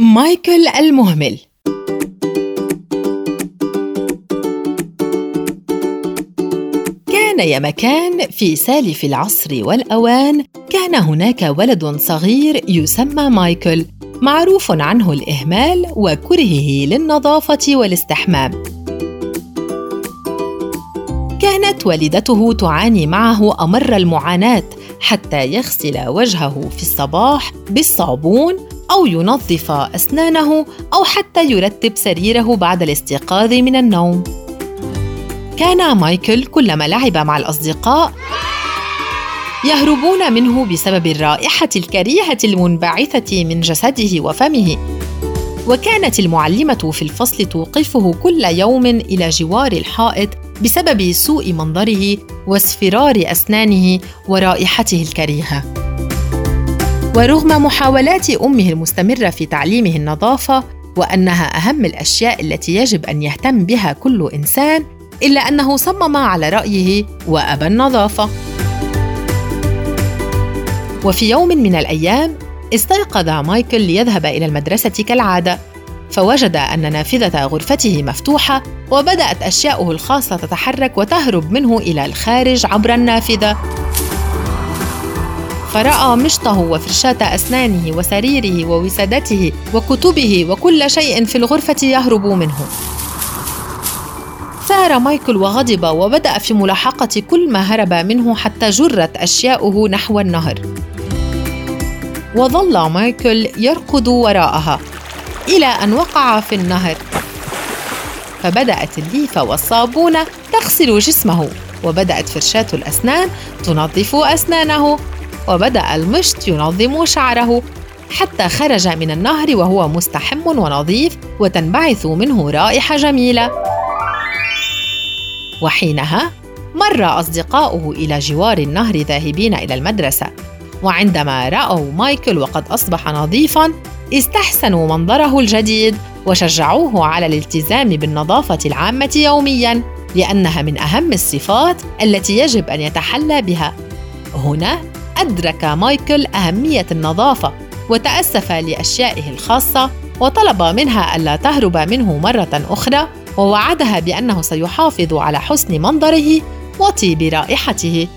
مايكل المهمل. كان يا مكان في سالف العصر والأوان كان هناك ولد صغير يسمى مايكل معروف عنه الإهمال وكرهه للنظافة والاستحمام. كانت والدته تعاني معه أمر المعاناة حتى يغسل وجهه في الصباح بالصابون أو ينظف أسنانه أو حتى يرتب سريره بعد الاستيقاظ من النوم. كان مايكل كلما لعب مع الأصدقاء يهربون منه بسبب الرائحة الكريهة المنبعثة من جسده وفمه. وكانت المعلمة في الفصل توقفه كل يوم إلى جوار الحائط بسبب سوء منظره واصفرار أسنانه ورائحته الكريهة. ورغم محاولات أمه المستمرة في تعليمه النظافة وأنها أهم الأشياء التي يجب أن يهتم بها كل إنسان إلا أنه صمم على رأيه وأبى النظافة. وفي يوم من الأيام استيقظ مايكل ليذهب إلى المدرسة كالعادة فوجد أن نافذة غرفته مفتوحة وبدأت أشياؤه الخاصة تتحرك وتهرب منه إلى الخارج عبر النافذة. فرأى مشطه وفرشاة أسنانه وسريره ووسادته وكتبه وكل شيء في الغرفة يهرب منه. ثار مايكل وغضب وبدأ في ملاحقة كل ما هرب منه حتى جرت أشياؤه نحو النهر. وظل مايكل يركض وراءها إلى أن وقع في النهر. فبدأت الليفة والصابونة تغسل جسمه وبدأت فرشاة الأسنان تنظف أسنانه وبدأ المشط ينظم شعره حتى خرج من النهر وهو مستحم ونظيف وتنبعث منه رائحة جميلة. وحينها مر أصدقاؤه إلى جوار النهر ذاهبين إلى المدرسة، وعندما رأوا مايكل وقد أصبح نظيفاً، استحسنوا منظره الجديد وشجعوه على الالتزام بالنظافة العامة يومياً، لأنها من أهم الصفات التي يجب أن يتحلى بها. هنا أدرك مايكل أهمية النظافة وتأسف لأشيائه الخاصة وطلب منها ألا تهرب منه مرة أخرى ووعدها بأنه سيحافظ على حسن منظره وطيب رائحته.